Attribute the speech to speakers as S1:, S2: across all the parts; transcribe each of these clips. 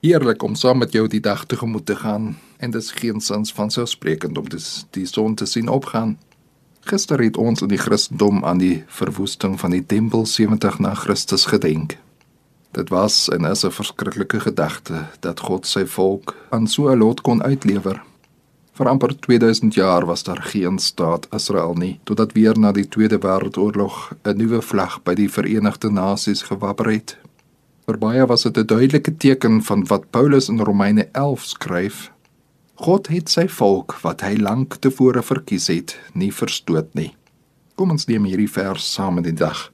S1: Heerlik om saam met jou die dag tegemoet te gaan en dit is geensins van selfsprekend om dis die son te sien opgaan. Gister het ons in die Christendom aan die verwoesting van die tempel 70 na Christus gedenk. Dit was 'n verskriklike gedagte dat God sy volk aan so 'n lot kon uitlewer. Vir amper 2000 jaar was daar geen staat Israel nie, totdat weer na die Tweede Wêreldoorlog 'n nuwe vlag by die Verenigde Nasies gewapper het. Vir baie was dit 'n duidelike teken van wat Paulus in Romeine 11 skryf God het sy volk wat hy lank tevore verkies het, nie verstoot nie. Kom ons neem hierdie vers saam in die dag.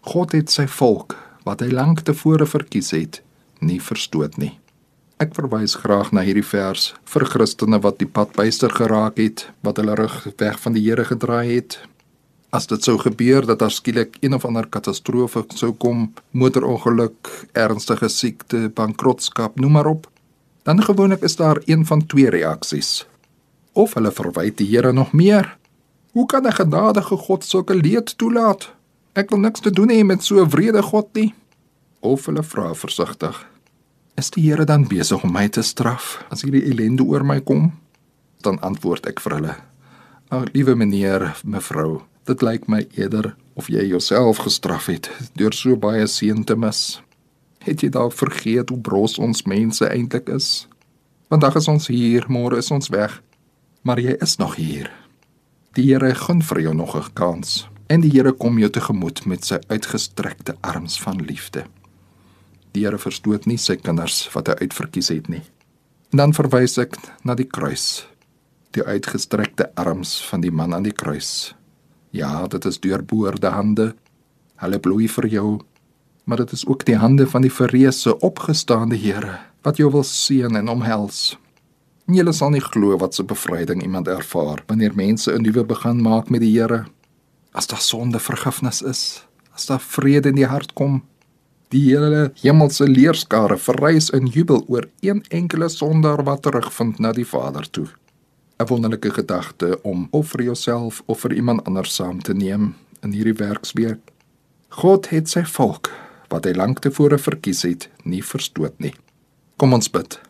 S1: God het sy volk wat hy lank tevore verkies het, nie verstoot nie. Ek verwys graag na hierdie vers vir Christene wat die pad byster geraak het, wat hulle rug weg van die Here gedraai het. As dit sou gebeur dat daar skielik een of ander katastrofe sou kom, motorongeluk, ernstige siekte, bankrotskap, noem maar op, dan gewoonlik is daar een van twee reaksies. Of hulle verwyd die Here nog meer. Hoe kan 'n genadige God sulke leed toelaat? Ek wil niks te doen hê met so 'n wrede God nie. Of hulle vra versigtig: Is die Here dan besig om my te straf as hierdie ellende oor my kom? Dan antwoord ek vir hulle: Ag, liewe meneer, mevrou, dit lyk my eerder of jy jouself gestraf het deur so baie seën te mis. Het jy dalk vergeet hoe bros ons mense eintlik is? Vandag is ons hier, môre is ons weg. Maar jy is nog hier. Die Here gun vir jou nog 'n kans. En die Here kom jou tegemoet met sy uitgestrekte arms van liefde. Die Here verstoot nie sy kinders wat hy uitverkies het nie. En dan verwys ek na die kruis. Die uitgestrekte arms van die man aan die kruis. Ja, dit is deurboorde hande. Hulle bloei vir jou maar dit is ook die hande van die verreëse opgestaande Here wat jou wil seën en omhels. En jy sal nie glo wat 'n bevryding iemand ervaar wanneer mense 'n nuwe begin maak met die Here. As daar sonde vergifnis is, as daar vrede in die hart kom, die hele hemelse leerskare verrys in jubel oor een enkele sondaar wat terugvind na die Vader toe. 'n Wonderlike gedagte om of vir jouself of vir iemand anders saam te neem in hierdie werksweek. God het sy volk wat hy lank tevore verkies het, nie verstoot nie. Kom ons bid.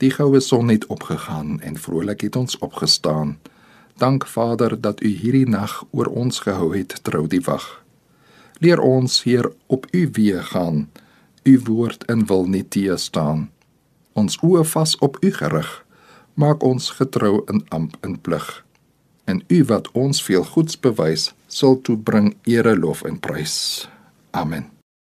S1: Die goue son het opgegaan en vrolik het ons opgestaan. Dank Vader dat U hierdie nag oor ons gehou het trou die wag. Leer ons hier op U weë gaan. U woord en wil nie teë staan. Ons oë vas op U gerig. Maak ons getrou in amp en plig. En U wat ons veel goeds bewys, sal toe bring ere lof en prys. Amen.